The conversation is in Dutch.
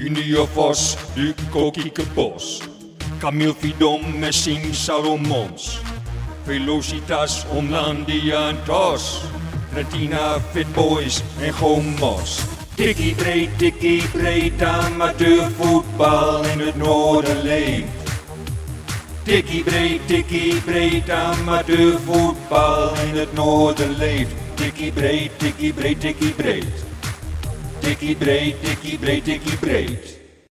Junior Vos, Duco Kiekebos. Camille Vidom, Messing Salomons. Velocitas, Omlandia en Tos. Retina, Fit Boys en Gomos. Tikkie breed, tikkie breed, amateurvoetbal in het noorden leeft. Tikkie breed, tikkie breed, amateurvoetbal in het noorden leeft. Tikkie breed, tikkie breed, tikkie breed. Tikkie breed, tikkie breed, tikkie breed.